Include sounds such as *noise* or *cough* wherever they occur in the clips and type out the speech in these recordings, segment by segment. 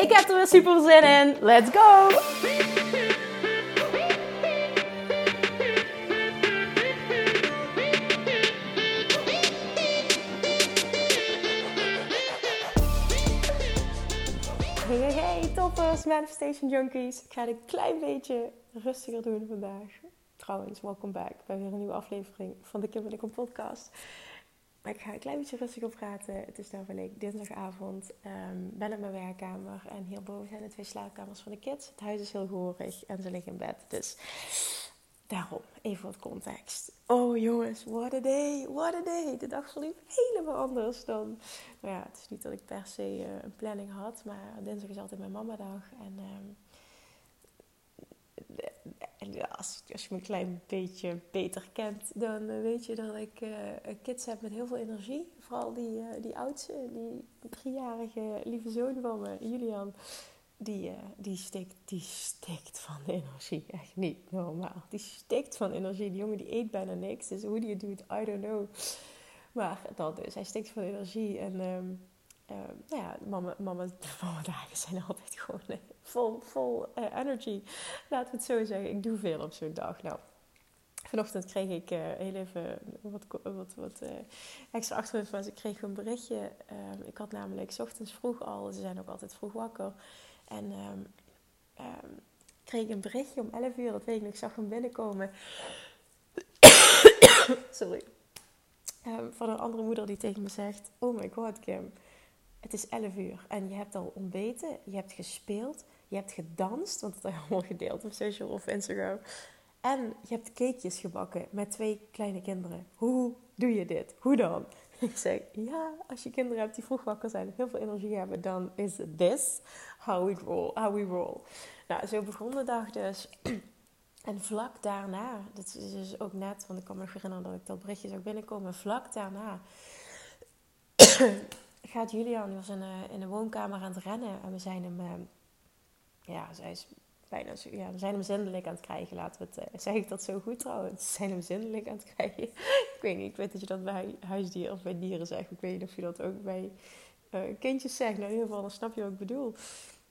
Ik heb er weer super zin in. Let's go! Hey, hey, toppers, Manifestation Junkies. Ik ga het een klein beetje rustiger doen vandaag. Trouwens, welkom back bij weer een nieuwe aflevering van de Kim ik podcast. Maar ik ga een klein beetje rustiger praten. Het is namelijk dinsdagavond. Um, ben in mijn werkkamer. En hierboven zijn de twee slaapkamers van de kids. Het huis is heel gehoorig en ze liggen in bed. Dus daarom, even wat context. Oh jongens, what a day, what a day. De dag verliep helemaal anders dan... Nou ja, het is niet dat ik per se uh, een planning had. Maar dinsdag is altijd mijn mama dag. En... Um, en als, als, je me een klein beetje beter kent, dan weet je dat ik uh, kids heb met heel veel energie. Vooral die, uh, die oudste, die driejarige lieve zoon van me, Julian. Die, die, stikt, die stikt van energie. Echt niet normaal. Die stikt van energie. Die jongen die eet bijna niks. Dus hoe die het doet, I don't know. Maar dat dus. Hij stikt van energie. En um, nou ja, mama, mama, *laughs* mama dagen zijn altijd gewoon vol, vol uh, energy. Laten we het zo zeggen. Ik doe veel op zo'n dag. Nou, vanochtend kreeg ik uh, heel even wat, wat, wat uh, extra achtergrond. Ik kreeg een berichtje. Uh, ik had namelijk ochtends vroeg al, ze zijn ook altijd vroeg wakker. En um, um, kreeg een berichtje om 11 uur, dat weet ik nog. Ik zag hem binnenkomen. *coughs* Sorry. Van een andere moeder die tegen me zegt: Oh my god, Kim. Het is 11 uur en je hebt al ontbeten, je hebt gespeeld, je hebt gedanst, want dat heb je allemaal gedeeld op social of Instagram. En je hebt cakejes gebakken met twee kleine kinderen. Hoe doe je dit? Hoe dan? *laughs* Ik zeg, ja, als je kinderen hebt die vroeg wakker zijn en heel veel energie hebben, dan is this how we roll. How we roll. Nou, zo begon de dag dus. *clears throat* En vlak daarna, dat is dus ook net, want ik kan me herinneren dat ik dat berichtje zag binnenkomen. Vlak daarna *clears throat* gaat Julian, die was in, uh, in de woonkamer aan het rennen. En we zijn hem, uh, ja, zij is bijna, ja, zijn hem zindelijk aan het krijgen. Laten we het, uh, zeg ik dat zo goed trouwens? We zijn hem zindelijk aan het krijgen. *laughs* ik weet niet, ik weet dat je dat bij huisdieren of bij dieren zegt. Ik weet niet of je dat ook bij kindjes zegt. Nou, in ieder geval, dan snap je wat ik bedoel.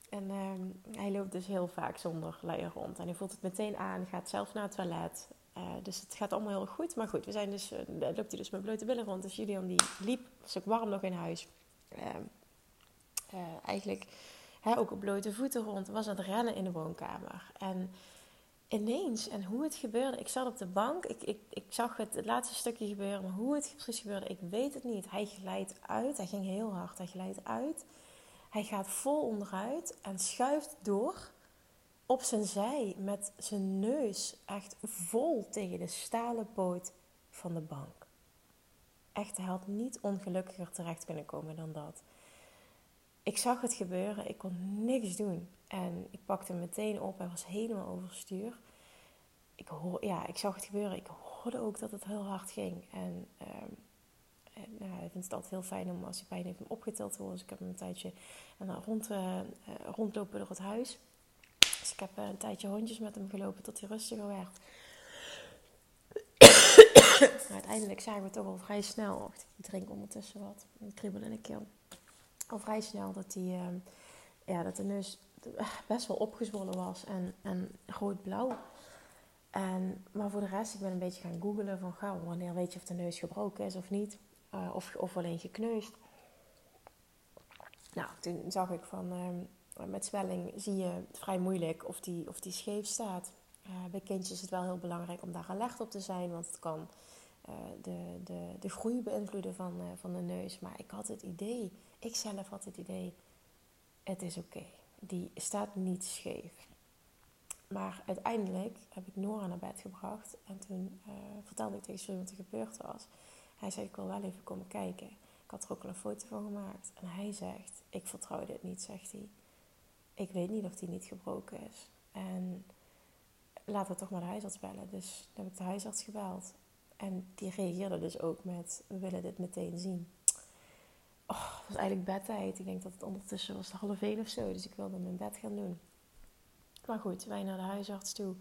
En ehm, hij loopt dus heel vaak zonder leier rond. En hij voelt het meteen aan, gaat zelf naar het toilet. Uh, dus het gaat allemaal heel goed. Maar goed, we zijn dus, loopt hij dus met blote billen rond. Dus Julian die liep, was ook warm nog in huis. Uh, eigenlijk ook op blote voeten rond. Was aan het rennen in de woonkamer. En ineens, en hoe het gebeurde. Ik zat op de bank. Ik, ik, ik zag het, het laatste stukje gebeuren. Maar hoe het precies gebeurde, ik weet het niet. Hij glijdt uit. Hij ging heel hard. Hij glijdt uit. Hij gaat vol onderuit en schuift door op zijn zij met zijn neus echt vol tegen de stalen poot van de bank. Echt, hij had niet ongelukkiger terecht kunnen komen dan dat. Ik zag het gebeuren, ik kon niks doen. En ik pakte hem meteen op, hij was helemaal overstuur. Ik, hoor, ja, ik zag het gebeuren, ik hoorde ook dat het heel hard ging. En um, en, nou, ik vind het altijd heel fijn om als hij pijn heeft om opgetild te worden. Dus ik heb hem een tijdje en rond, uh, rondlopen door het huis. Dus ik heb een tijdje hondjes met hem gelopen tot hij rustiger werd. *coughs* maar uiteindelijk zagen we toch al vrij snel. Ik drink ondertussen wat. Een kriebel in de keel. Al vrij snel dat, die, ja, dat de neus best wel opgezwollen was en, en rood-blauw. En, maar voor de rest, ik ben een beetje gaan googlen van gauw, wanneer weet je of de neus gebroken is of niet. Uh, of, of alleen gekneusd. Nou, toen zag ik van uh, met zwelling zie je vrij moeilijk of die, of die scheef staat. Uh, bij kindjes is het wel heel belangrijk om daar alert op te zijn, want het kan de, de, de groei beïnvloeden van, van de neus. Maar ik had het idee, ik zelf had het idee, het is oké. Die staat niet scheef. Maar uiteindelijk heb ik Nora naar bed gebracht en toen vertelde ik tegen Julie wat er gebeurd was. Hij zei, ik wil wel even komen kijken. Ik had er ook al een foto van gemaakt. En hij zegt, ik vertrouw dit niet, zegt hij. ik weet niet of die niet gebroken is. En laten we toch maar de huisarts bellen. Dus toen heb ik de huisarts gebeld. En die reageerde dus ook met, we willen dit meteen zien. Oh, het was eigenlijk bedtijd. Ik denk dat het ondertussen was half één of zo. Dus ik wilde mijn bed gaan doen. Maar goed, wij naar de huisarts toe.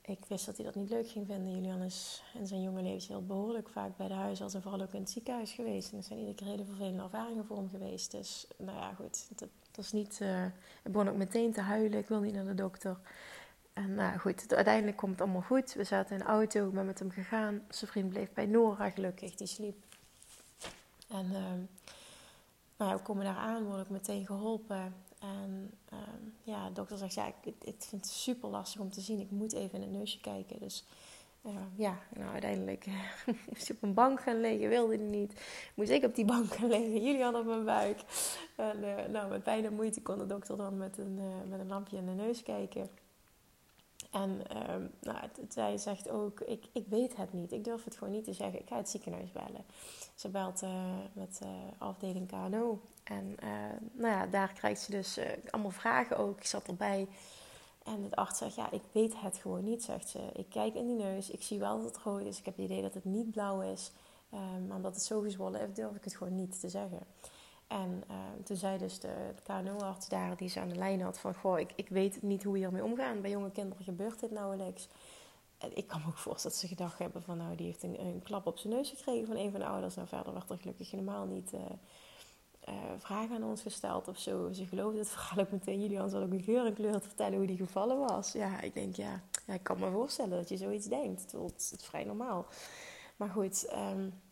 Ik wist dat hij dat niet leuk ging vinden. Julian is in zijn jonge heel behoorlijk vaak bij de huisarts en vooral ook in het ziekenhuis geweest. En er zijn iedere keer hele vervelende ervaringen voor hem geweest. Dus nou ja, goed. Dat, is niet. Uh, ik begon ook meteen te huilen. Ik wil niet naar de dokter. En nou goed, uiteindelijk komt het allemaal goed. We zaten in de auto, ik ben met hem gegaan. Zijn vriend bleef bij Nora gelukkig, die sliep. En uh, nou, we komen daar aan, word ik meteen geholpen. En uh, ja, de dokter zegt, ja, ik, ik, vind het super lastig om te zien. Ik moet even in het neusje kijken. Dus uh, ja, nou uiteindelijk *laughs* moest hij op een bank gaan liggen, wilde hij niet. Moest ik op die bank gaan liggen, jullie hadden op mijn buik. En uh, nou, met pijn en moeite kon de dokter dan met een, uh, met een lampje in de neus kijken. En um, nou, zij zegt ook, ik, ik weet het niet. Ik durf het gewoon niet te zeggen. Ik ga het ziekenhuis bellen. Ze belt uh, met uh, afdeling KNO. En uh, nou ja, daar krijgt ze dus allemaal vragen ook. Ik zat erbij. En het arts zegt, ja, ik weet het gewoon niet, zegt ze. Ik kijk in die neus. Ik zie wel dat het rood is. Ik heb het idee dat het niet blauw is. Um, maar omdat het zo gezwollen is, durf ik het gewoon niet te zeggen. En uh, toen zei dus de, de daar, die ze aan de lijn had, van... Goh, ik, ik weet niet hoe we hiermee omgaan. Bij jonge kinderen gebeurt dit nauwelijks. En ik kan me ook voorstellen dat ze gedacht hebben van... Nou, die heeft een, klap op zijn neus gekregen van een van de ouders. Nou, verder werd er gelukkig helemaal niet uh, uh, vragen aan ons gesteld of zo. Ze geloofden het verhaal ook meteen. Julian zal ook een geur en kleur te vertellen hoe die gevallen was. Ja, ik denk, ja, ik kan me voorstellen dat je zoiets denkt. Het het is vrij normaal. Maar goed... Um,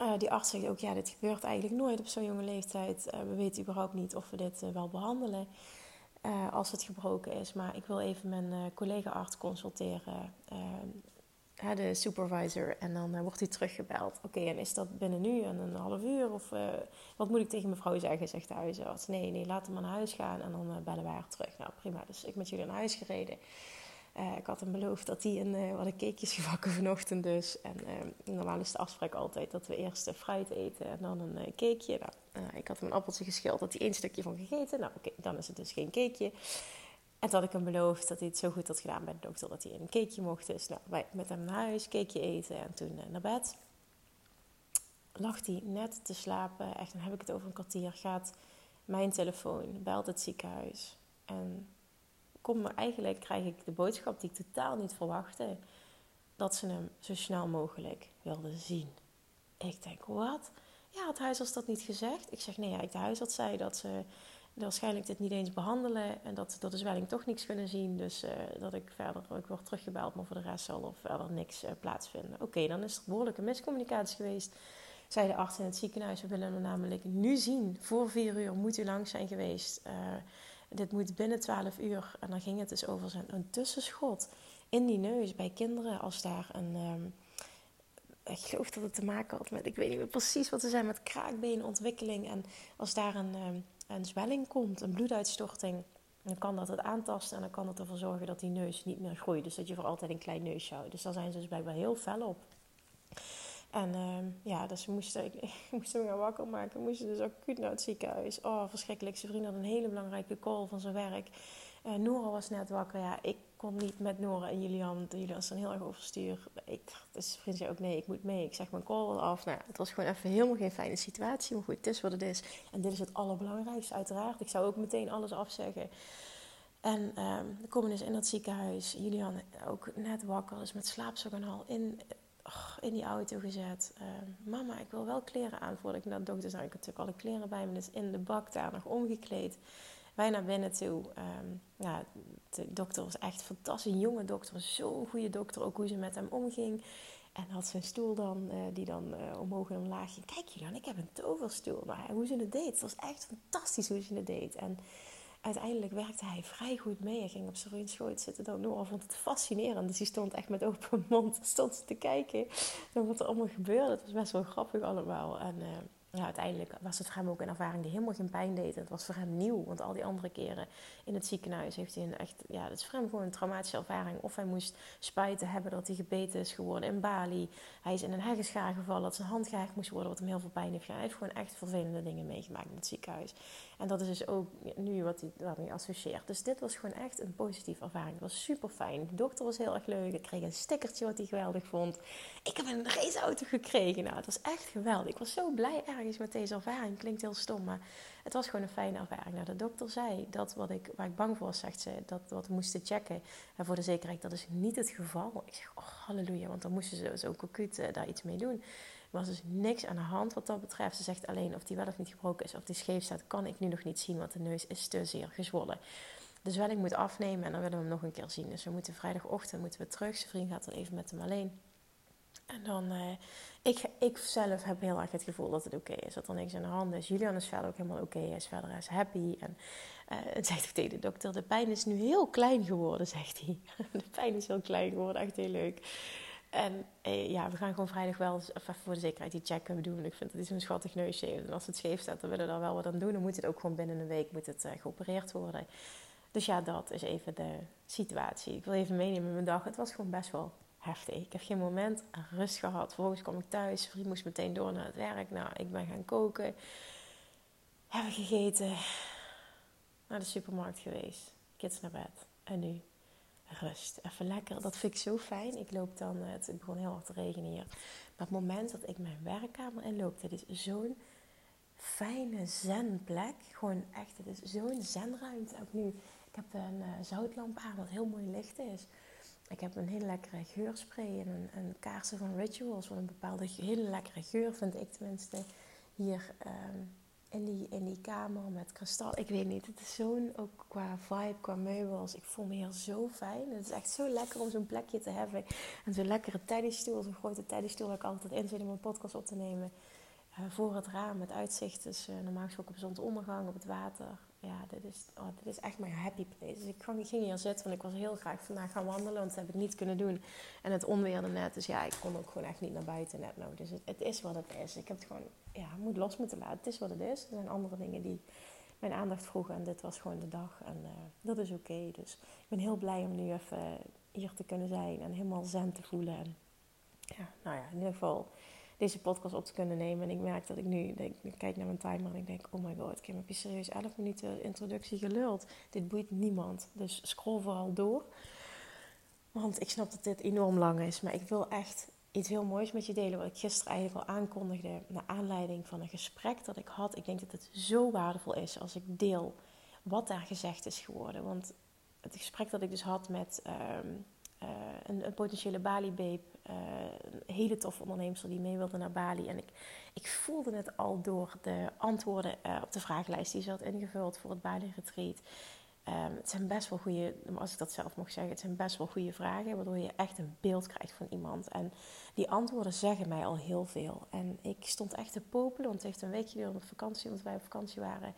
uh, die arts zegt ook, ja, dit gebeurt eigenlijk nooit op zo'n jonge leeftijd. Uh, we weten überhaupt niet of we dit uh, wel behandelen als het gebroken is. Maar ik wil even mijn collega-arts consulteren, de supervisor. En dan wordt hij teruggebeld. Oké, en is dat binnen nu en een half uur? Of wat moet ik tegen mevrouw zeggen, zegt de huisarts. Nee, nee, laat hem naar huis gaan en dan bellen wij haar terug. Nou, prima. Dus ik met jullie naar huis gereden. Uh, ik had hem beloofd dat hij een, uh, wat een cakejes gebakken *laughs* vanochtend dus. En uh, normaal is de afspraak altijd dat we eerst fruit eten en dan een cakeje. Nou, ik had hem een appeltje geschild, dat hij één stukje van gegeten. Nou oké, dan is het dus geen cakeje. En toen had ik hem beloofd dat hij het zo goed had gedaan bij de dokter dat hij een cakeje mocht. Dus nou, wij met hem naar huis, cakeje eten en toen naar bed. Lag hij net te slapen, echt dan heb ik het over een kwartier, gaat mijn telefoon, belt het ziekenhuis. En kom, eigenlijk krijg ik de boodschap die ik totaal niet verwachtte. Dat ze hem zo snel mogelijk wilden zien. Ik denk, wat? Ja, het huisarts dat niet gezegd? Ik zeg, nee, ja, de huisarts zei dat ze waarschijnlijk dit niet eens behandelen. En dat ze door de zwelling toch niks kunnen zien. Dus uh, dat ik verder, ik word teruggebeld, maar voor de rest zal er verder niks uh, plaatsvinden. Oké, dan is er behoorlijke miscommunicatie geweest. Zei de arts in het ziekenhuis, we willen hem namelijk nu zien. Voor vier uur moet u lang zijn geweest. Uh, dit moet binnen 12 uur. En dan ging het dus over zijn, een tussenschot in die neus bij kinderen. Als daar een. Um, ik geloof dat het te maken had met. Ik weet niet meer precies wat ze zijn met kraakbeenontwikkeling. En als daar een, um, een zwelling komt, een bloeduitstorting. Dan kan dat het aantasten en dan kan het ervoor zorgen dat die neus niet meer groeit. Dus dat je voor altijd een klein neusje houdt. Dus daar zijn ze dus blijkbaar heel fel op. En uh, ja, dus moesten, ik, *laughs* ik moest hem gaan wakker maken. We moesten dus acuut naar het ziekenhuis. Oh, verschrikkelijk. Zijn vriend had een hele belangrijke call van zijn werk. Uh, Nora was net wakker. Ja, ik kon niet met Nora en Julian. Julian is dan heel erg overstuur. Ik, dus vriend zei ook, nee, ik moet mee. Ik zeg mijn call af. Nou, het was gewoon even helemaal geen fijne situatie. Maar goed, het is wat het is. En dit is het allerbelangrijkste, uiteraard. Ik zou ook meteen alles afzeggen. En um, we komen dus in dat ziekenhuis. Julian ook net wakker, dus met slaapzak en al in in die auto gezet. Uh, mama, ik wil wel kleren aan voordat ik naar de dokter zou. Ik had natuurlijk alle kleren bij me, dus in de bak daar nog omgekleed. Wij naar binnen toe. Um, ja, de dokter was echt fantastisch. Een jonge dokter, zo'n goede dokter. Ook hoe ze met hem omging. En had zijn stoel dan, uh, die dan uh, omhoog en omlaag ging. Kijk Julian, ik heb een toverstoel. Maar hoe ze het deed, het was echt fantastisch hoe ze het deed. En uiteindelijk werkte hij vrij goed mee. Hij ging op zijn schoot zitten. Dan Noah vond het fascinerend. Dus hij stond echt met open *laughs* mond stond te kijken naar wat er allemaal gebeurde. Het was best wel grappig allemaal. En uh, ja, uiteindelijk was het voor hem ook een ervaring die helemaal geen pijn deed. Het was voor hem nieuw. Want al die andere keren in het ziekenhuis heeft hij een echt... Ja, dat is voor hem gewoon een traumatische ervaring. Of hij moest spijten hebben dat hij gebeten is geworden in Bali. Hij is in een heggenschaar gevallen dat zijn hand gehecht moest worden. Wat hem heel veel pijn heeft gedaan. Hij heeft gewoon echt vervelende dingen meegemaakt in het ziekenhuis. En dat is dus ook nu wat hij daarmee associeert. Dus dit was gewoon echt een positieve ervaring. Het was super fijn. De dokter was heel erg leuk. Ik kreeg een stickertje wat hij geweldig vond. Ik heb een raceauto gekregen. Nou, het was echt geweldig. Ik was zo blij ergens met deze ervaring. Klinkt heel stom, maar het was gewoon een fijne ervaring. Nou, de dokter zei dat wat ik, waar ik bang voor was, zegt ze, dat wat we moesten checken. En voor de zekerheid, dat is niet het geval. Ik zeg, oh halleluja, want dan moesten ze zo acuut uh, daar iets mee doen. Er was dus niks aan de hand wat dat betreft. Ze zegt alleen of die wel of niet gebroken is, of die scheef staat, kan ik nu nog niet zien, want de neus is te zeer gezwollen. De zwelling moet afnemen en dan willen we hem nog een keer zien. Dus we moeten vrijdagochtend moeten we terug. Zijn vriend gaat dan even met hem alleen. En dan, uh, ik, ik zelf heb heel erg het gevoel dat het oké is. Dat er niks aan de hand is. Julian is verder ook helemaal oké. Hij is verder is happy. En uh, het zegt ook tegen de dokter, de pijn is nu heel klein geworden, *laughs* zegt hij. de pijn is heel klein geworden, echt heel leuk. En eh, ja, we gaan gewoon vrijdag wel voor de zekerheid die check kunnen doen. Ik vind het is een schattig neusje. En als het scheef staat, dan willen we daar wel wat aan doen. Dan moet het ook gewoon binnen een week moet het, uh, geopereerd worden. Dus ja, dat is even de situatie. Ik wil even meenemen mijn dag. Het was gewoon best wel heftig. Ik heb geen moment rust gehad. Vervolgens kwam ik thuis. Vriend moest meteen door naar het werk. Nou, ik ben gaan koken. Hebben gegeten. Naar de supermarkt geweest. Kids naar bed. En nu rust. Even lekker. Dat vind ik zo fijn. Ik loop dan, eh, het begon heel hard te regenen hier. Maar het moment dat ik mijn werkkamer inloop, dit is zo'n fijne zenplek. Gewoon echt, het is zo'n zenruimte. Ook nu, ik heb een uh, zoutlamp aan, wat heel mooi licht is. Ik heb een hele lekkere geurspray en een, een kaarsen van Rituals. Wat een bepaalde hele lekkere geur, vind ik tenminste. Hier um, in die, in die kamer met kristal. Ik weet niet, het is zo'n, ook qua vibe, qua meubels. Ik voel me hier zo fijn. Het is echt zo lekker om zo'n plekje te hebben. En zo'n lekkere teddystoel, zo'n grote teddystoel waar ik altijd in zit om mijn podcast op te nemen. Uh, voor het raam met uitzicht. Dus uh, normaal gesproken op zonsondergang, op het water. Ja, dit is, oh, is echt mijn happy place. Dus ik ging hier zitten, want ik was heel graag vandaag gaan wandelen. Want dat heb ik niet kunnen doen. En het onweerde net. Dus ja, ik kon ook gewoon echt niet naar buiten net nou. Dus het, is wat het is. Ik heb het gewoon, ja, moet los moeten laten. Het is wat het is. Er zijn andere dingen die mijn aandacht vroegen. En dit was gewoon de dag. En uh, dat is oké. Dus ik ben heel blij om nu even hier te kunnen zijn. En helemaal zen te voelen. En ja, nou ja, in ieder geval deze podcast op te kunnen nemen. En ik merk dat ik nu denk, ik kijk naar mijn timer en ik denk, oh my god, ik heb je serieus 11 minuten introductie geluld. Dit boeit niemand. Dus scroll vooral door. Want ik snap dat dit enorm lang is. Maar ik wil echt iets heel moois met je delen. Wat ik gisteren eigenlijk al aankondigde. Naar aanleiding van een gesprek dat ik had. Ik denk dat het zo waardevol is als ik deel wat daar gezegd is geworden. Want het gesprek dat ik dus had met um, uh, een, een, potentiële Bali-babe een hele toffe ondernemer die mee wilde naar Bali. En ik, ik voelde het al door de antwoorden uh, op de vragenlijst die ze had ingevuld voor het Bali-retreat. Um, het zijn best wel goede, als ik dat zelf mag zeggen, het zijn best wel goede vragen, waardoor je echt een beeld krijgt van iemand. En die antwoorden zeggen mij al heel veel. En ik stond echt te popelen, want het heeft een weekje geduurd op vakantie, omdat wij op vakantie waren.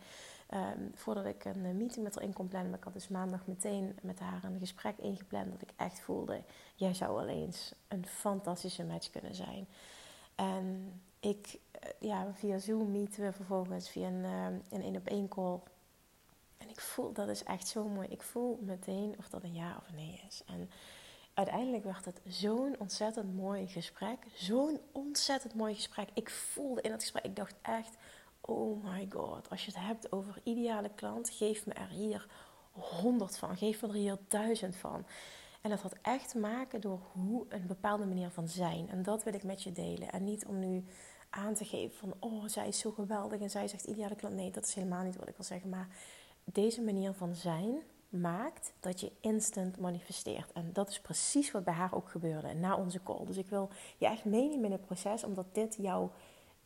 Um, voordat ik een uh, meeting met haar in kon plannen. Ik had dus maandag meteen met haar een gesprek ingepland. Dat ik echt voelde, jij zou wel eens een fantastische match kunnen zijn. En ik, uh, ja, via Zoom meeten we vervolgens via een, uh, een op één call. En ik voel, dat is echt zo mooi. Ik voel meteen of dat een ja of een nee is. En uiteindelijk werd het zo'n ontzettend mooi gesprek. Zo'n ontzettend mooi gesprek. Ik voelde in het gesprek, ik dacht echt oh my god, als je het hebt over ideale klant, geef me er hier honderd van. Geef me er hier duizend van. En dat had echt te maken door hoe een bepaalde manier van zijn. En dat wil ik met je delen. En niet om nu aan te geven van, oh, zij is zo geweldig en zij zegt ideale klant. Nee, dat is helemaal niet wat ik wil zeggen. Maar deze manier van zijn maakt dat je instant manifesteert. En dat is precies wat bij haar ook gebeurde na onze call. Dus ik wil je echt meenemen in het proces, omdat dit jouw,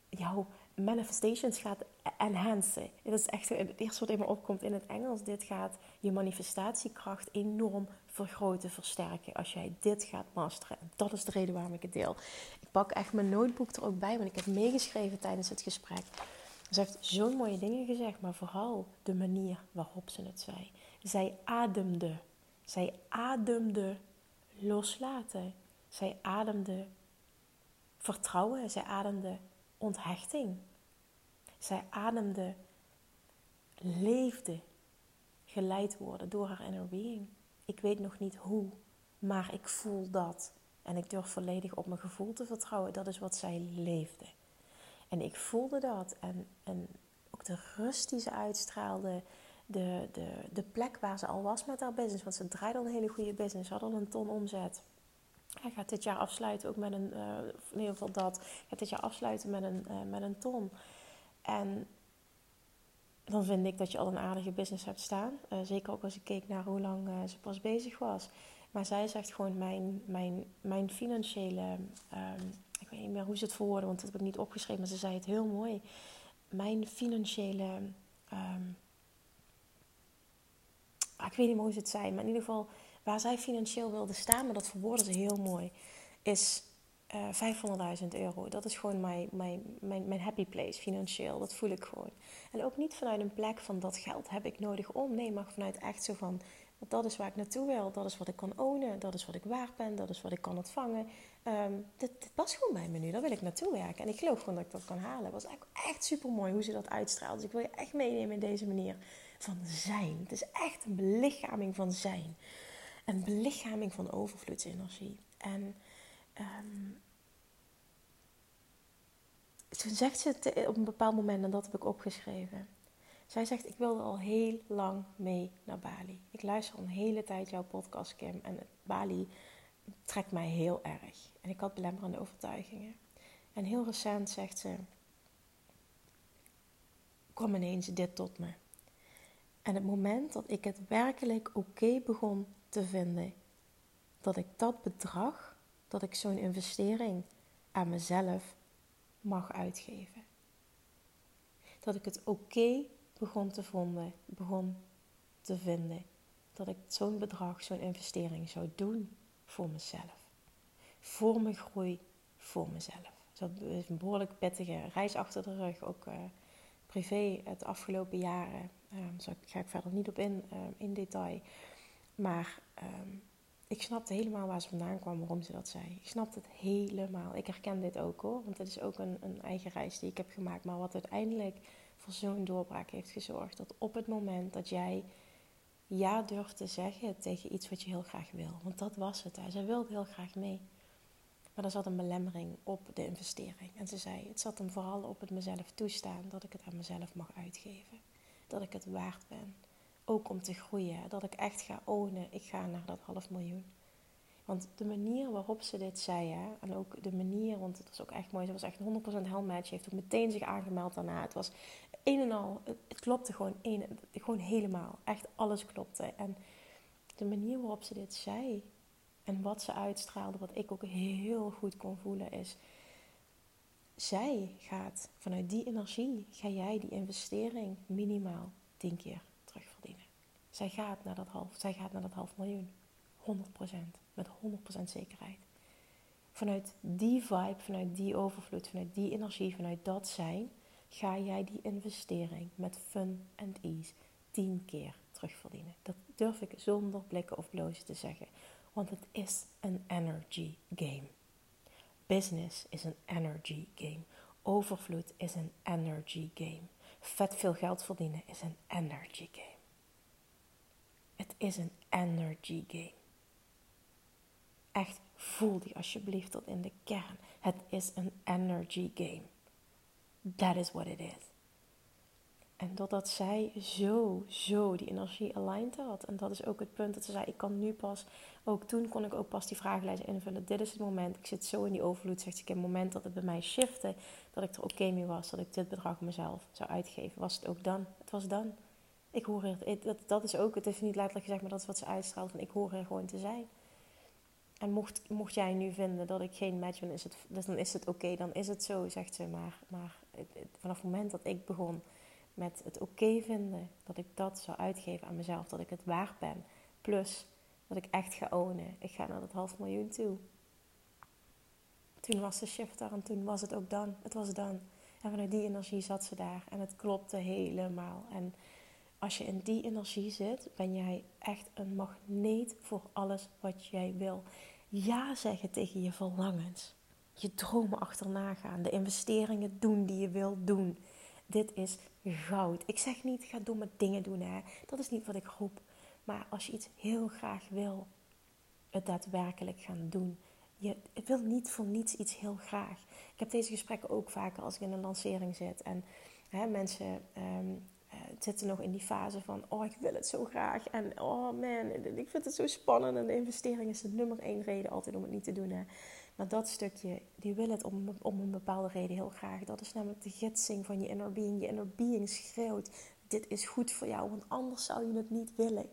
jouw manifestations gaat enhancen. Dat is echt het eerste wat in me opkomt in het Engels. Dit gaat je manifestatiekracht enorm vergroten, versterken als jij dit gaat masteren. dat is de reden waarom ik het deel. Ik pak echt mijn notebook er ook bij, want ik heb meegeschreven tijdens het gesprek. Ze heeft zo'n mooie dingen gezegd, maar vooral de manier waarop ze het zei. Zij ademde. Zij ademde loslaten. Zij ademde vertrouwen. Zij ademde onthechting. Zij ademde, leefde, geleid worden door haar inner being. Ik weet nog niet hoe, maar ik voel dat. En ik durf volledig op mijn gevoel te vertrouwen. Dat is wat zij leefde. En ik voelde dat. En, en ook de rust die ze uitstraalde, de, de, de plek waar ze al was met haar business. Want ze draaide al een hele goede business, had al een ton omzet. Hij gaat dit jaar afsluiten ook met een, uh, in ieder geval dat, gaat dit jaar afsluiten met een, uh, met een ton. En dan vind ik dat je al een aardige business hebt staan. Uh, zeker ook als ik keek naar hoe lang ze pas bezig was. Maar zij zegt gewoon mijn, mijn, mijn financiële, um, ik weet niet meer hoe ze het verwoorden, want dat heb ik niet opgeschreven, maar ze zei het heel mooi. Mijn financiële, um, ik weet niet meer hoe ze het zei, maar in ieder geval waar zij financieel wilde staan, maar dat verwoordde ze heel mooi, is uh, eh, 500.000 euro. Dat is gewoon mijn, mijn, mijn, mijn happy place financieel. Dat voel ik gewoon. En ook niet vanuit een plek van dat geld heb ik nodig om. Nee, maar vanuit echt zo van dat is waar ik naartoe wil. Dat is wat ik kan ownen. Dat is wat ik waard ben. Dat is wat ik kan ontvangen. Um, dit, dit past gewoon bij me nu. Daar wil ik naartoe werken. En ik geloof gewoon dat ik dat kan halen. Het was eigenlijk echt super mooi hoe ze dat uitstraalt. Dus ik wil je echt meenemen in deze manier van zijn. Het is echt een belichaming van zijn. Een belichaming van overvloedsenergie. En um, toen zegt ze het op een bepaald moment, en dat heb ik opgeschreven. Zij zegt, ik wilde al heel lang mee naar Bali. Ik luister al een hele tijd jouw podcast, Kim. En Bali trekt mij heel erg. En ik had belemmerende overtuigingen. En heel recent zegt ze, kwam ineens dit tot me. En het moment dat ik het werkelijk oké begon te vinden, dat ik dat bedrag, dat ik zo'n investering aan mezelf mag uitgeven. Dat ik het oké begon te vinden, begon te vinden dat ik zo'n bedrag, zo'n investering zou doen voor mezelf. Voor mijn groei, voor mezelf. dat is een behoorlijk pittige reis achter de rug, ook uh, privé het afgelopen jaren. Um, ga ik verder niet op in, um, in detail. Maar um, ik snapte helemaal waar ze vandaan kwam, waarom ze dat zei. Ik snapte het helemaal. Ik herken dit ook hoor, want het is ook een, een eigen reis die ik heb gemaakt. Maar wat uiteindelijk voor zo'n doorbraak heeft gezorgd. Dat op het moment dat jij ja durft te zeggen tegen iets wat je heel graag wil. Want dat was het. Hè. Zij wilde heel graag mee. Maar er zat een belemmering op de investering. En ze zei, het zat hem vooral op het mezelf toestaan dat ik het aan mezelf mag uitgeven. Dat ik het waard ben. Ook om te groeien. Dat ik echt ga ownen. Ik ga naar dat half miljoen. Want de manier waarop ze dit zei, hè, en ook de manier, want het was ook echt mooi, ze was echt 100% helmatch, heeft ook meteen zich aangemeld daarna. Het was een en al, het, klopte gewoon, een, gewoon helemaal. Echt alles klopte. En de manier waarop ze dit zei en wat ze uitstraalde, wat ik ook heel goed kon voelen, is: zij gaat vanuit die energie, ga jij die investering minimaal 10 keer. Zij gaat naar dat half, zij gaat naar dat half miljoen. 100%. Met 100% zekerheid. Vanuit die vibe, vanuit die overvloed, vanuit die energie, vanuit dat zijn, ga jij die investering met fun en ease tien keer terugverdienen. Dat durf ik zonder blikken of blozen te zeggen, want het is een energy game. Business is een energy game. Overvloed is een energy game. Vet veel geld verdienen is een energy game. Het is een energy game. Echt, voel die alsjeblieft tot in de kern. Het is een energy game. That is what it is. En doordat zij zo, zo die energie aligned had. En dat is ook het punt dat ze zei: Ik kan nu pas, ook toen kon ik ook pas die vragenlijst invullen. Dit is het moment. Ik zit zo in die overvloed. Zegt ik: In het moment dat het bij mij shifte, dat ik er oké mee was, dat ik dit bedrag mezelf zou uitgeven, was het ook dan. Het was dan. Ik hoor er, dat, dat is ook, het is niet letterlijk gezegd, maar dat is wat ze uitstraalt: van ik hoor er gewoon te zijn. En mocht, mocht jij nu vinden dat ik geen match ben, is het, dus dan is het oké, dan is het zo, zegt ze. Maar, maar vanaf het moment dat ik begon met het oké vinden, dat ik dat zou uitgeven aan mezelf, dat ik het waard ben. Plus dat ik echt ga ownen. Ik ga naar dat half miljoen toe. Toen was de shift daar en toen was het ook dan. Het was dan. En vanuit die energie zat ze daar en het klopte helemaal. En als je in die energie zit, ben jij echt een magneet voor alles wat jij wil. Ja zeggen tegen je verlangens. Je dromen achterna gaan. De investeringen doen die je wil doen. Dit is goud. Ik zeg niet ga domme dingen doen. Hè. Dat is niet wat ik roep. Maar als je iets heel graag wil, het daadwerkelijk gaan doen. Je wil niet voor niets iets heel graag. Ik heb deze gesprekken ook vaker als ik in een lancering zit. En Hè, mensen ehm, zitten nog in die fase van, oh ik wil het zo graag. En oh man, ik vind het zo spannend. En de investering is de nummer één reden altijd om het niet te doen. Hè. Maar dat stukje, die wil het om, om een bepaalde reden heel graag. Dat is namelijk de gidsing van je inner being. Je inner being schreeuwt, dit is goed voor jou, want anders zou je het niet willen.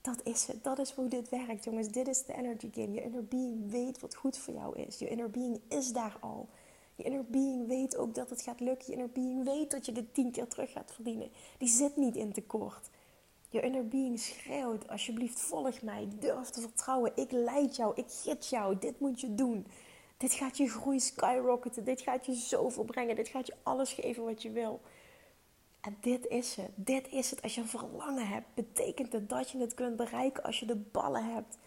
Dat is het. Dat is hoe dit werkt, jongens. Dit is de energy game. Je inner being weet wat goed voor jou is. Je inner being is daar al. Je inner being weet ook dat het gaat lukken. Je inner being weet dat je dit tien keer terug gaat verdienen. Die zit niet in tekort. Je inner being schreeuwt, alsjeblieft volg mij. Durf te vertrouwen. Ik leid jou. Ik gids jou. Dit moet je doen. Dit gaat je groei skyrocketen. Dit gaat je zoveel brengen. Dit gaat je alles geven wat je wil. En dit is het. Dit is het. Als je een verlangen hebt, betekent het dat je het kunt bereiken als je de ballen hebt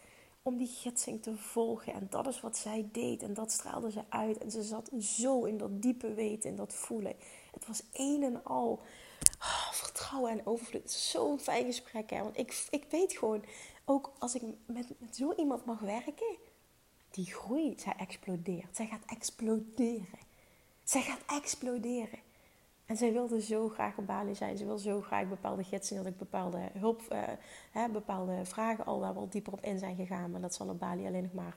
om die gidsing te volgen. En dat is wat zij deed. En dat straalde ze uit. En ze zat zo in dat diepe weten, in dat voelen. Het was een en al oh, vertrouwen en overvloed. Zo'n fijn gesprek. Hè? Want ik, ik weet gewoon, ook als ik met, met zo iemand mag werken, die groeit. Zij explodeert. Zij gaat exploderen. Zij gaat exploderen. En zij wilde zo graag op Bali zijn. Ze wil zo graag bepaalde gidsing, dat ik bepaalde hulp, uh, hè, bepaalde vragen al waar we al dieper op in zijn gegaan. Maar dat zal op Bali alleen nog maar,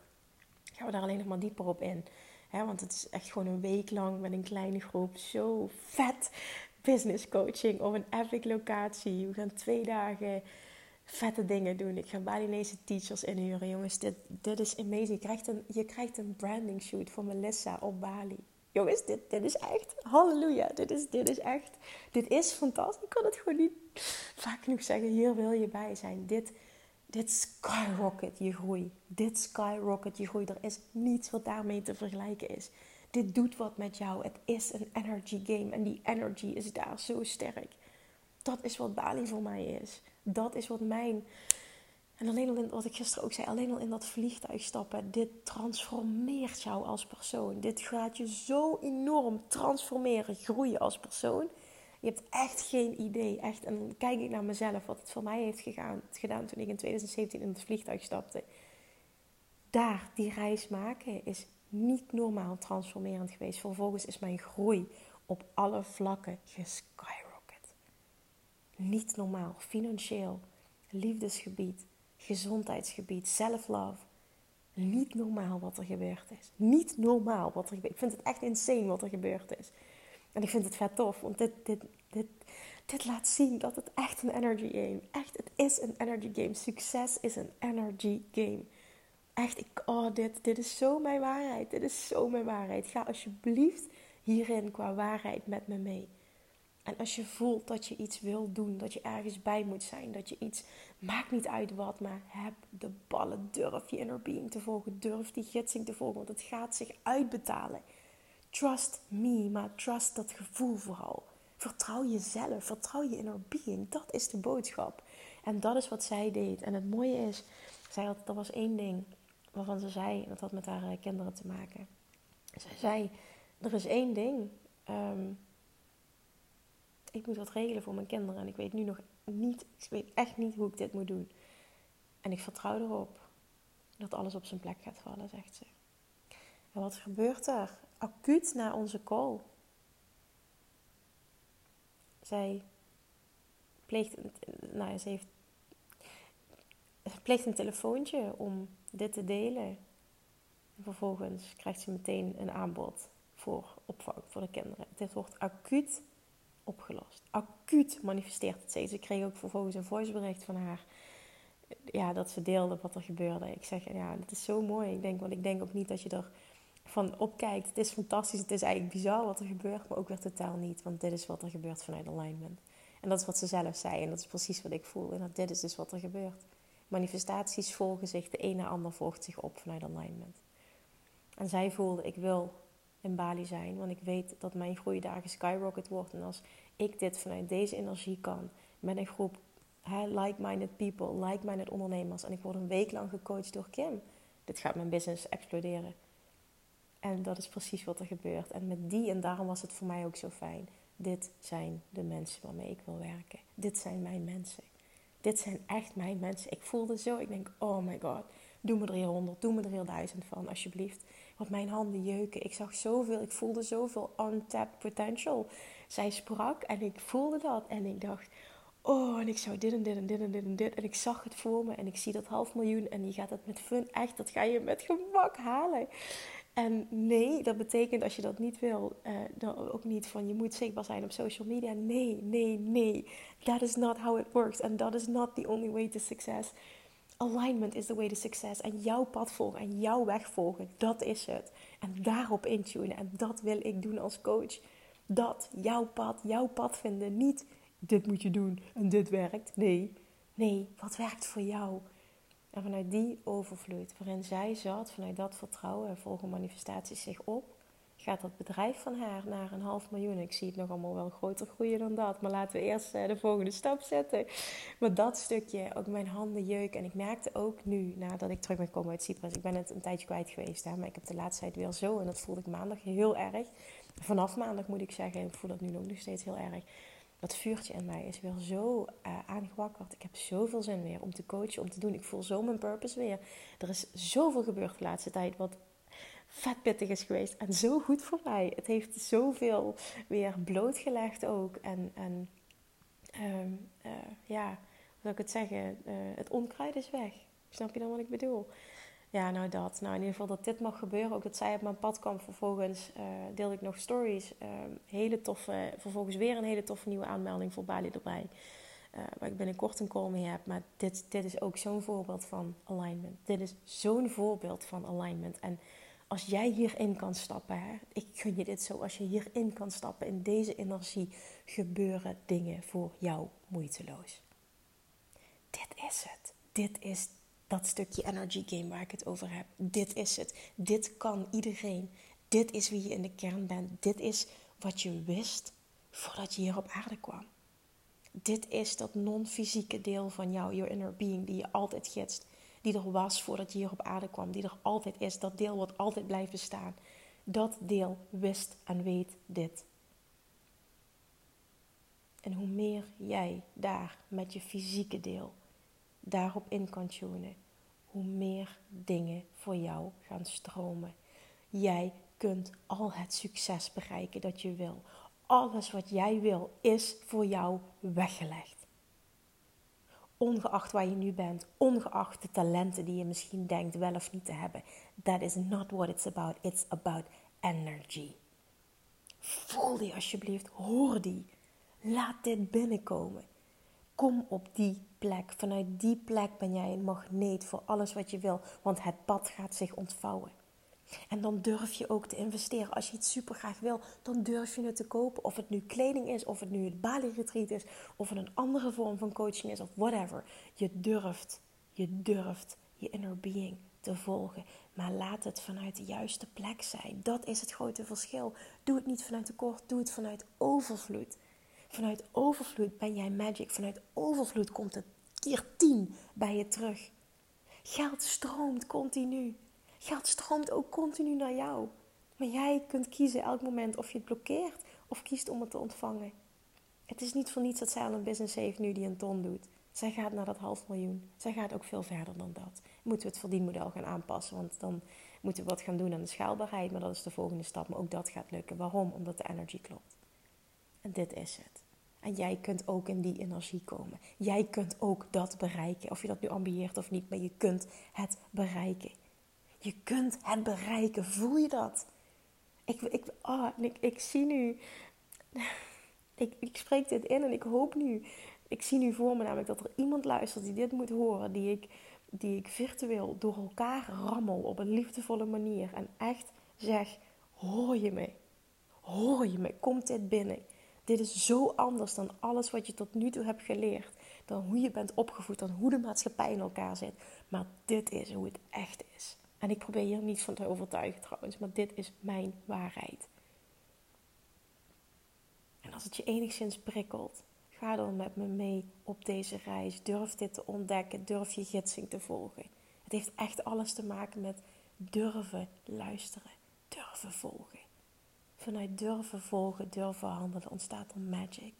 gaan we daar alleen nog maar dieper op in. Hè, want het is echt gewoon een week lang met een kleine groep. Zo vet business coaching op een epic locatie. We gaan twee dagen vette dingen doen. Ik ga Balinese teachers inhuren. Jongens, dit, dit is amazing. Je krijgt, een, je krijgt een branding shoot voor Melissa op Bali. Jongens, dit, dit is echt, halleluja, dit is, dit is echt, dit is fantastisch. Ik kan het gewoon niet vaak genoeg zeggen, hier wil je bij zijn. Dit, dit skyrocket je groei. Dit skyrocket je groei. Er is niets wat daarmee te vergelijken is. Dit doet wat met jou. Het is een energy game en die energy is daar zo sterk. Dat is wat Bali voor mij is. Dat is wat mijn en alleen al in, wat ik gisteren ook zei, alleen al in dat vliegtuig stappen, dit transformeert jou als persoon. Dit gaat je zo enorm transformeren, groeien als persoon. Je hebt echt geen idee. Echt, en dan kijk ik naar mezelf, wat het voor mij heeft gegaan, gedaan toen ik in 2017 in het vliegtuig stapte. Daar, die reis maken, is niet normaal transformerend geweest. Vervolgens is mijn groei op alle vlakken geskyrocket. Niet normaal. Financieel, liefdesgebied, gezondheidsgebied, self-love. Niet normaal wat er gebeurd is. Niet normaal wat er gebeurd is. Ik vind het echt insane wat er gebeurd is. En ik vind het vet tof, want dit, dit, dit, dit laat zien dat het echt een energy game Echt, het is een energy game. Succes is een energy game. Echt, ik, oh, dit, dit is zo mijn waarheid. Dit is zo mijn waarheid. Ga alsjeblieft hierin qua waarheid met me mee. En als je voelt dat je iets wil doen, dat je ergens bij moet zijn, dat je iets, maakt niet uit wat, maar heb de ballen, durf je inner being te volgen, durf die gidsing te volgen, want het gaat zich uitbetalen. Trust me, maar trust dat gevoel vooral. Vertrouw jezelf, vertrouw je inner being, dat is de boodschap. En dat is wat zij deed. En het mooie is, zij had, er was één ding waarvan ze zei, dat had met haar eh, kinderen te maken. Zij zei, er is één ding. Ehm, ik moet wat regelen voor mijn kinderen. En ik weet nu nog niet, ik weet echt niet hoe ik dit moet doen. En ik vertrouw erop dat alles op zijn plek gaat vallen, zegt ze. En wat gebeurt er? Acuut na onze call. Zij pleegt, nou ze heeft, pleegt een telefoontje om dit te delen. En vervolgens krijgt ze meteen een aanbod voor opvang voor de kinderen. Het wordt acuut opgelost. Acuut manifesteert het steeds. Ik kreeg ook vervolgens een voicebericht van haar. Ja, dat ze deelde wat er gebeurde. Ik zeg, ja, dat is zo mooi. Ik denk, want ik denk ook niet dat je er van opkijkt. Het is fantastisch. Het is eigenlijk bizar wat er gebeurt, maar ook weer totaal niet. Want dit is wat er gebeurt vanuit alignment. En dat is wat ze zelf zei. En dat is precies wat ik voel. En dat dit is dus wat er gebeurt. Manifestaties volgen zich. De ene ander volgt zich op vanuit alignment. En zij voelde, ik wil in Bali zijn. Want ik weet dat mijn groei daar skyrocket wordt. En als ik dit vanuit deze energie kan, met een groep like-minded people, like-minded ondernemers. En ik word een week lang gecoacht door Kim. Dit gaat mijn business exploderen. En dat is precies wat er gebeurt. En met die, en daarom was het voor mij ook zo fijn. Dit zijn de mensen waarmee ik wil werken. Dit zijn mijn mensen. Dit zijn echt mijn mensen. Ik voelde zo, ik denk, oh my god. Doe me er doe me er hier van, alsjeblieft. Want mijn handen jeuken. Ik zag zoveel, ik voelde zoveel untapped potential. Zij sprak en ik voelde dat. En ik dacht, oh, en ik zou dit en dit en dit en dit en dit. En ik zag het voor me en ik zie dat half miljoen. En je gaat het met fun, echt, dat ga je met gemak halen. En nee, dat betekent als je dat niet wil, uh, dan ook niet van je moet zichtbaar zijn op social media. Nee, nee, nee. That is not how it works. And that is not the only way to success. Alignment is the way to success. En jouw pad volgen en jouw weg volgen, dat is het. En daarop intunen. En dat wil ik doen als coach. Dat, jouw pad, jouw pad vinden. Niet dit moet je doen en dit werkt. Nee, nee, wat werkt voor jou? En vanuit die overvloed, waarin zij zat, vanuit dat vertrouwen en volgen manifestaties zich op, gaat dat bedrijf van haar naar een half miljoen. Ik zie het nog allemaal wel groter groeien dan dat. Maar laten we eerst eh, de volgende stap zetten. Maar dat stukje, ook mijn handen jeuken. En ik merkte ook nu, nadat ik terug ben gekomen uit Cyprus. Ik ben het een tijdje kwijt geweest. Hè, maar ik heb de laatste tijd weer zo. En dat voelde ik maandag heel erg. Vanaf maandag moet ik zeggen. Ik voel dat nu ook nog steeds heel erg dat vuurtje in mij is weer zo uh, aangewakkerd. Ik heb zoveel zin weer om te coachen, om te doen. Ik voel zo mijn purpose weer. Er is zoveel gebeurd de laatste tijd wat vet pittig is geweest. En zo goed voor mij. Het heeft zoveel weer blootgelegd ook. En, en uh, uh, ja, hoe zou ik het zeggen? Uh, het onkruid is weg. Snap je dan wat ik bedoel? Ja, nou dat. Nou, in ieder geval dat dit mag gebeuren. Ook dat zij op mijn pad kwam. Vervolgens uh, deelde ik nog stories. Uh, hele toffe, vervolgens weer een hele toffe nieuwe aanmelding voor Bali erbij. Uh, waar ik binnenkort een call mee heb. Maar dit, dit is ook zo'n voorbeeld van alignment. Dit is zo'n voorbeeld van alignment. En als jij hierin kan stappen, ik gun je dit zo. Als je hierin kan stappen, in deze energie, gebeuren dingen voor jou moeiteloos. Dit is het. Dit is dat stukje energy game waar ik het over heb. Dit is het. Dit kan iedereen. Dit is wie je in de kern bent. Dit is wat je wist voordat je hier op aarde kwam. Dit is dat non-fysieke deel van jou, your inner being, die je altijd gidst. Die er was voordat je hier op aarde kwam. Die er altijd is. Dat deel wat altijd blijft bestaan. Dat deel wist en weet dit. En hoe meer jij daar met je fysieke deel daarop in kan tunen, hoe meer dingen voor jou gaan stromen. Jij kunt al het succes bereiken dat je wil. Alles wat jij wil is voor jou weggelegd. Ongeacht waar je nu bent, ongeacht de talenten die je misschien denkt wel of niet te hebben. That is not what it's about. It's about energy. Voel die alsjeblieft, hoor die. Laat dit binnenkomen. Kom op die plek. Vanuit die plek ben jij een magneet voor alles wat je wil, want het pad gaat zich ontvouwen. En dan durf je ook te investeren. Als je iets super graag wil, dan durf je het te kopen. Of het nu kleding is, of het nu het Bali Retreat is, of het een andere vorm van coaching is, of whatever. Je durft, je durft je inner being te volgen. Maar laat het vanuit de juiste plek zijn. Dat is het grote verschil. Doe het niet vanuit tekort, doe het vanuit overvloed. Vanuit overvloed ben jij magic. Vanuit overvloed komt het keer tien bij je terug. Geld stroomt continu. Geld stroomt ook continu naar jou. Maar jij kunt kiezen elk moment of je het blokkeert of kiest om het te ontvangen. Het is niet voor niets dat zij al een business heeft nu die een ton doet. Zij gaat naar dat half miljoen. Zij gaat ook veel verder dan dat. Moeten we het verdienmodel gaan aanpassen, want dan moeten we wat gaan doen aan de schaalbaarheid. Maar dat is de volgende stap. Maar ook dat gaat lukken. Waarom? Omdat de energy klopt. En dit is het. En jij kunt ook in die energie komen. Jij kunt ook dat bereiken. Of je dat nu ambieert of niet, maar je kunt het bereiken. Je kunt het bereiken. Voel je dat? Ik, ik, oh, ik, ik zie nu. *laughs* Ik, ik spreek dit in en ik hoop nu. Ik zie nu voor me namelijk dat er iemand luistert die dit moet horen. Die ik, die ik virtueel door elkaar rammel op een liefdevolle manier. En echt zeg: hoor je me? Hoor je me? Komt dit binnen? Dit is zo anders dan alles wat je tot nu toe hebt geleerd. Dan hoe je bent opgevoed, dan hoe de maatschappij in elkaar zit. Maar dit is hoe het echt is. En ik probeer hier niet van te overtuigen trouwens, maar dit is mijn waarheid. En als het je enigszins prikkelt, ga dan met me mee op deze reis. Durf dit te ontdekken, durf je gidsing te volgen. Het heeft echt alles te maken met durven luisteren, durven volgen. Vanuit durven volgen, durven handelen ontstaat er magic.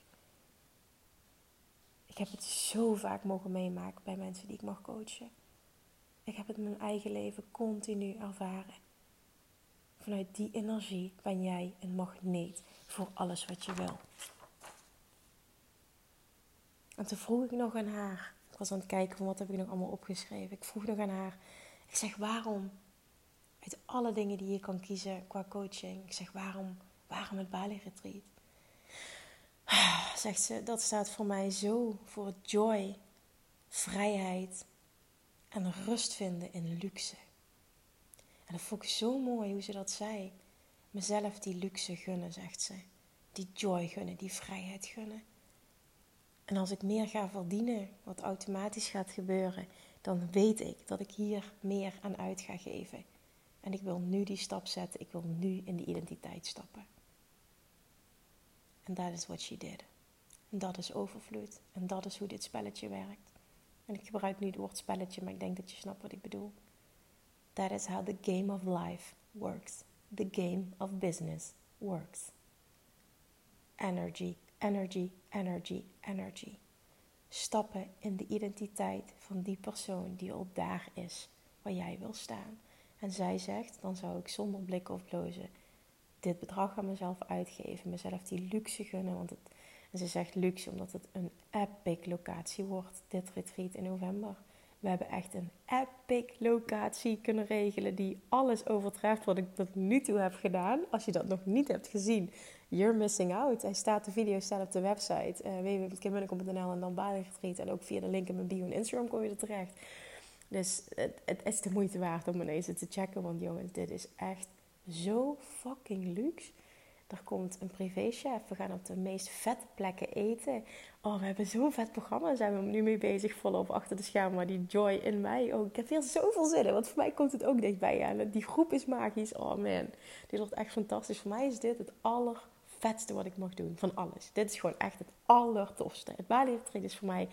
Ik heb het zo vaak mogen meemaken bij mensen die ik mag coachen. Ik heb het in mijn eigen leven continu ervaren. Vanuit die energie ben jij een magneet voor alles wat je wil. En toen vroeg ik nog aan haar. Ik was aan het kijken van wat heb ik nog allemaal opgeschreven. Ik vroeg nog aan haar. Ik zeg waarom? Uit alle dingen die je kan kiezen qua coaching. Ik zeg waarom? Waarom het Bali Retreat? Zegt ze, dat staat voor mij zo voor joy, vrijheid en rust vinden in luxe. En dat vond ik zo mooi hoe ze dat zei. Mezelf die luxe gunnen, zegt ze. Die joy gunnen, die vrijheid gunnen. En als ik meer ga verdienen, wat automatisch gaat gebeuren, dan weet ik dat ik hier meer aan uit ga geven. En ik wil nu die stap zetten. Ik wil nu in die identiteit stappen. En dat is what she did. En dat is overvloed. En dat is hoe dit spelletje werkt. Ik gebruik nu het woord spelletje, maar ik denk dat je snapt wat ik bedoel. That is how the game of life works. The game of business works. Energy, energy, energy, energy. Stappen in de identiteit van die persoon die al daar is waar jij wil staan. En zij zegt, dan zou ik zonder blikken of blozen dit bedrag aan mezelf uitgeven, mezelf die luxe gunnen. Want het, en ze zegt luxe omdat het een epic locatie wordt, dit retreat in november. We hebben echt een epic locatie kunnen regelen die alles overtreft wat ik tot nu toe heb gedaan. Als je dat nog niet hebt gezien, you're missing out. Hij staat, de video staat op de website uh, en dan Bali Retreat. En ook via de link in mijn bio en Instagram kom je er terecht. Dus het, het is de moeite waard om ineens te checken. Want jongens, dit is echt zo fucking luxe. Er komt een privéchef. We gaan op de meest vette plekken eten. Oh, we hebben zo'n vet programma. Zijn we nu mee bezig, volop achter de schermen. Die joy in mij ook. Ik heb hier zoveel zin in. Want voor mij komt het ook dichtbij aan. Die groep is magisch. Oh man, dit wordt echt fantastisch. Voor mij is dit het allervetste wat ik mag doen. Van alles. Dit is gewoon echt het allertofste. Het Bali Retreat is voor mij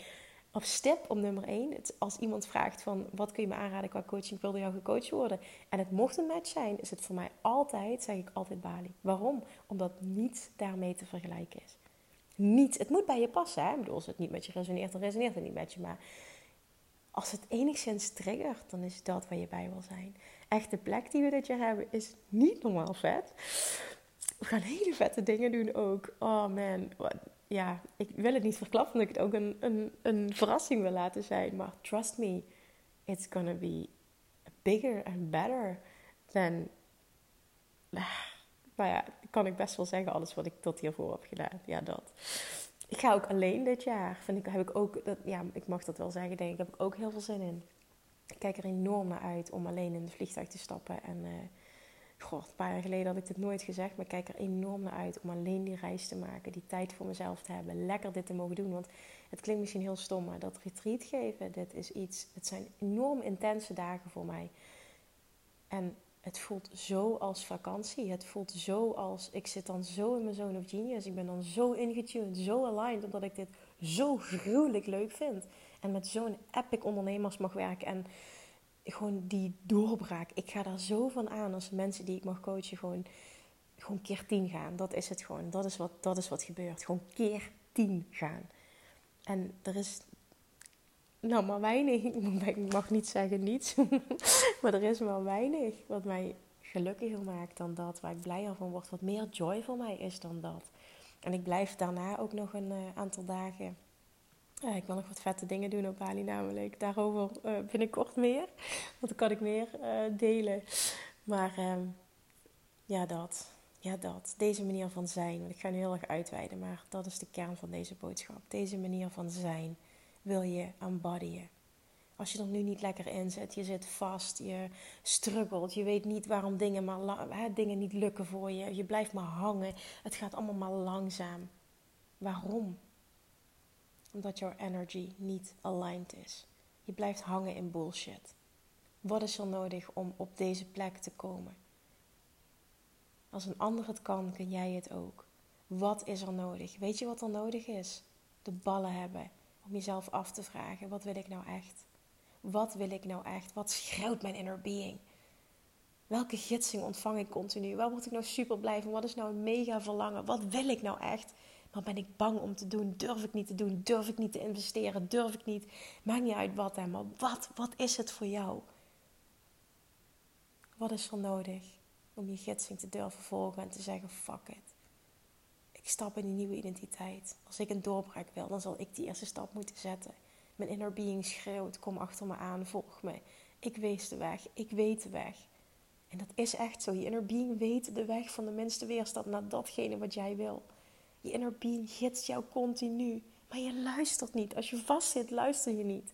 op step op nummer 1. als iemand vraagt van wat kun je me aanraden qua coaching, ik wilde jou gecoacht worden. En het mocht een match zijn, is het voor mij altijd, zeg ik altijd Bali. Waarom? Omdat niets daarmee te vergelijken is. Niet, het moet bij je passen. Hè? Ik bedoel, als het niet met je resoneert, dan resoneert het niet met je. Maar als het enigszins triggert, dan is dat waar je bij wil zijn. Echt, de plek die we dit jaar hebben is niet normaal vet. We gaan hele vette dingen doen ook. Oh man, ja, ik wil het niet verklappen omdat ik het ook een, een, een verrassing wil laten zijn. Maar trust me, it's gonna be bigger and better than... Nou ja, kan ik best wel zeggen, alles wat ik tot hiervoor heb gedaan. Ja, dat. Ik ga ook alleen dit jaar. Vind ik, heb ik ook, dat, ja, ik mag dat wel zeggen, denk ik, heb ik ook heel veel zin in. Ik kijk er enorm naar uit om alleen in het vliegtuig te stappen en... Uh, Goh, een paar jaar geleden had ik dit nooit gezegd, maar ik kijk er enorm naar uit om alleen die reis te maken, die tijd voor mezelf te hebben, lekker dit te mogen doen. Want het klinkt misschien heel stom, maar dat retreat geven, dit is iets, het zijn enorm intense dagen voor mij. En het voelt zo als vakantie. Het voelt zo als, ik zit dan zo in mijn zone of genius. Ik ben dan zo ingetuned, zo aligned, omdat ik dit zo gruwelijk leuk vind. En met zo'n epic ondernemers mag werken. En gewoon die doorbraak. Ik ga daar zo van aan als mensen die ik mag coachen gewoon, gewoon keer tien gaan. Dat is het gewoon. Dat is, wat, dat is wat gebeurt. Gewoon keer tien gaan. En er is nou maar weinig. *laughs* Ik mag niet zeggen niets. *laughs* maar er is maar weinig wat mij gelukkiger maakt dan dat. Waar ik blijer van word. Wat meer joy voor mij is dan dat. En ik blijf daarna ook nog een uh, aantal dagen ik wil nog wat vette dingen doen op Bali namelijk. Daarover uh, binnenkort meer. Want dan kan ik meer uh, delen. Maar uh, ja, dat. Ja, dat. Deze manier van zijn. Want ik ga nu heel erg uitweiden. Maar dat is de kern van deze boodschap. Deze manier van zijn wil je embodyen. Als je er nu niet lekker in zit, je zit vast, je struggelt, je weet niet waarom dingen, maar hè, dingen niet lukken voor je. Je blijft maar hangen. Het gaat allemaal maar langzaam. Waarom? Omdat jouw energy niet aligned is. Je blijft hangen in bullshit. Wat is er nodig om op deze plek te komen? Als een ander het kan, kun jij het ook. Wat is er nodig? Weet je wat er nodig is? De ballen hebben om jezelf af te vragen: wat wil ik nou echt? Wat wil ik nou echt? Wat schreeuwt mijn inner being? Welke gidsing ontvang ik continu? Waar word ik nou super blij van? Wat is nou een mega verlangen? Wat wil ik nou echt? Maar ben ik bang om te doen? Durf ik niet te doen? Durf ik niet te investeren? Durf ik niet? Maakt niet uit wat, hè, maar wat, wat is het voor jou? Wat is er nodig om je gidsing te durven volgen en te zeggen: fuck it. Ik stap in die nieuwe identiteit. Als ik een doorbraak wil, dan zal ik die eerste stap moeten zetten. Mijn inner being schreeuwt: kom achter me aan, volg me. Ik wees de weg, ik weet de weg. En dat is echt zo. Je inner being weet de weg van de minste weerstand naar datgene wat jij wil. Je inner being gidst jou continu. Maar je luistert niet. Als je vastzit, luister je niet.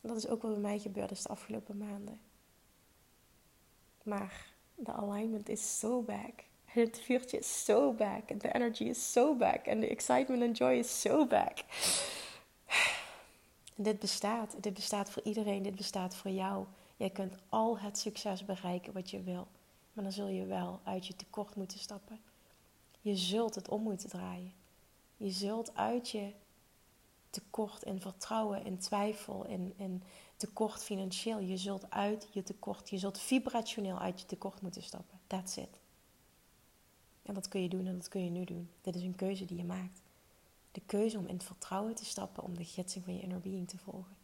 Dat is ook wat bij mij gebeurd is de afgelopen maanden. Maar de alignment is so back. En het vuurtje is so back. De energy is so back. En de excitement en joy is so back. En dit bestaat. Dit bestaat voor iedereen. Dit bestaat voor jou. Jij kunt al het succes bereiken wat je wil. Maar dan zul je wel uit je tekort moeten stappen. Je zult het om moeten draaien. Je zult uit je tekort in vertrouwen, in twijfel, in tekort financieel. Je zult uit je tekort, je zult vibrationeel uit je tekort moeten stappen. That's it. En dat kun je doen en dat kun je nu doen. Dit is een keuze die je maakt. De keuze om in het vertrouwen te stappen, om de gidsing van je inner being te volgen.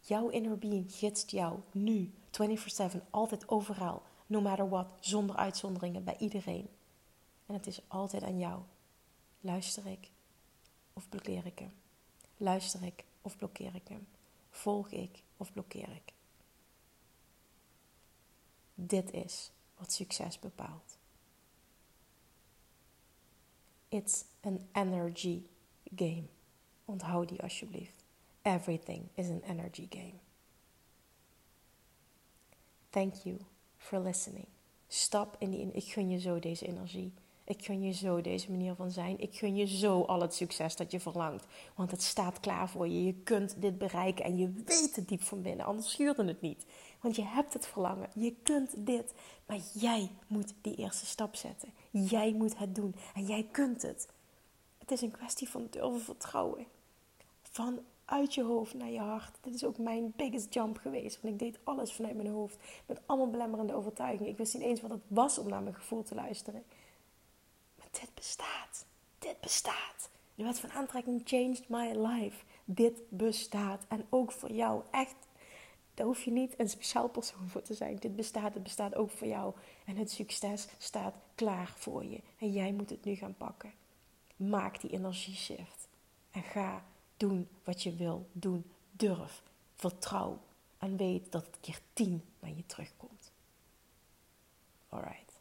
Jouw inner being gidst jou nu, 24/7, altijd overal, no matter what, zonder uitzonderingen, bij iedereen. En het is altijd aan jou. Luister ik of blokkeer ik hem? Luister ik of blokkeer ik hem? Volg ik of blokkeer ik? Dit is wat succes bepaalt. It's an energy game. Onthoud die alsjeblieft. Everything is an energy game. Thank you for listening. Stap in die. Ik gun je zo deze energie. Ik gun je zo deze manier van zijn. Ik gun je zo al het succes dat je verlangt. Want het staat klaar voor je. Je kunt dit bereiken en je weet het diep van binnen. Anders schuurde het niet. Want je hebt het verlangen. Je kunt dit. Maar jij moet die eerste stap zetten. Jij moet het doen. En jij kunt het. Het is een kwestie van durven vertrouwen. Van uit je hoofd naar je hart. Dit is ook mijn biggest jump geweest. Want ik deed alles vanuit mijn hoofd. Met allemaal belemmerende overtuigingen. Ik wist niet eens wat het was om naar mijn gevoel te luisteren dit bestaat. Dit bestaat. De wet van aantrekking changed my life. Dit bestaat. En ook voor jou. Echt. Daar hoef je niet een speciaal persoon voor te zijn. Dit bestaat. Het bestaat ook voor jou. En het succes staat klaar voor je. En jij moet het nu gaan pakken. Maak die energieshift. En ga doen wat je wil doen. Durf. Vertrouw. En weet dat het keer tien naar je terugkomt. Alright.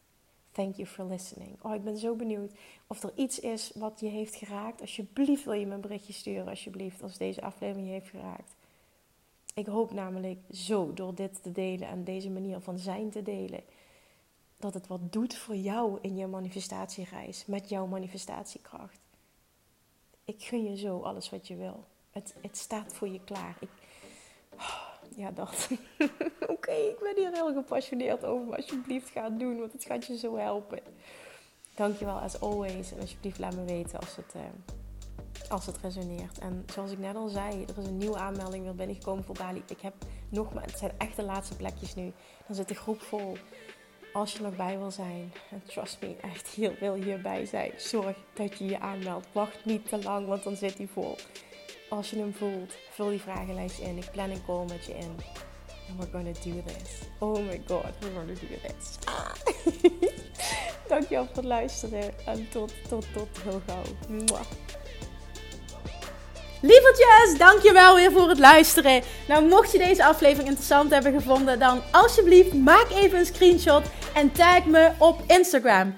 Thank you for listening. Oh, ik ben zo benieuwd of er iets is wat je heeft geraakt. Alsjeblieft wil je me een berichtje sturen, alsjeblieft, als deze aflevering je heeft geraakt. Ik hoop namelijk zo door dit te delen en deze manier van zijn te delen, dat het wat doet voor jou in je manifestatiereis, met jouw manifestatiekracht. Ik gun je zo alles wat je wil. Het, het staat voor je klaar. Ik, ja, dat. *laughs* Oké, ik ben hier heel gepassioneerd over. Alsjeblieft, ga het doen, want het gaat je zo helpen. Dankjewel, as always. En alsjeblieft, laat me weten als het, uh, als het resoneert. En zoals ik net al zei, er is een nieuwe aanmelding weer binnengekomen voor Bali. Ik heb nog maar, het zijn echt de laatste plekjes nu. Dan zit de groep vol. Als je nog bij wil zijn, trust me, echt heel wil hierbij zijn. Zorg dat je je aanmeldt. Wacht niet te lang, want dan zit hij vol. Als je hem voelt, vul die vragenlijst in. Ik plan een call met je in. And we're gonna do this. Oh my god, we're gonna do this. *laughs* Dankjewel voor het luisteren. En tot, tot, tot heel gauw. Mwah. Lievertjes, dankjewel weer voor het luisteren. Nou, mocht je deze aflevering interessant hebben gevonden, dan alsjeblieft maak even een screenshot en tag me op Instagram.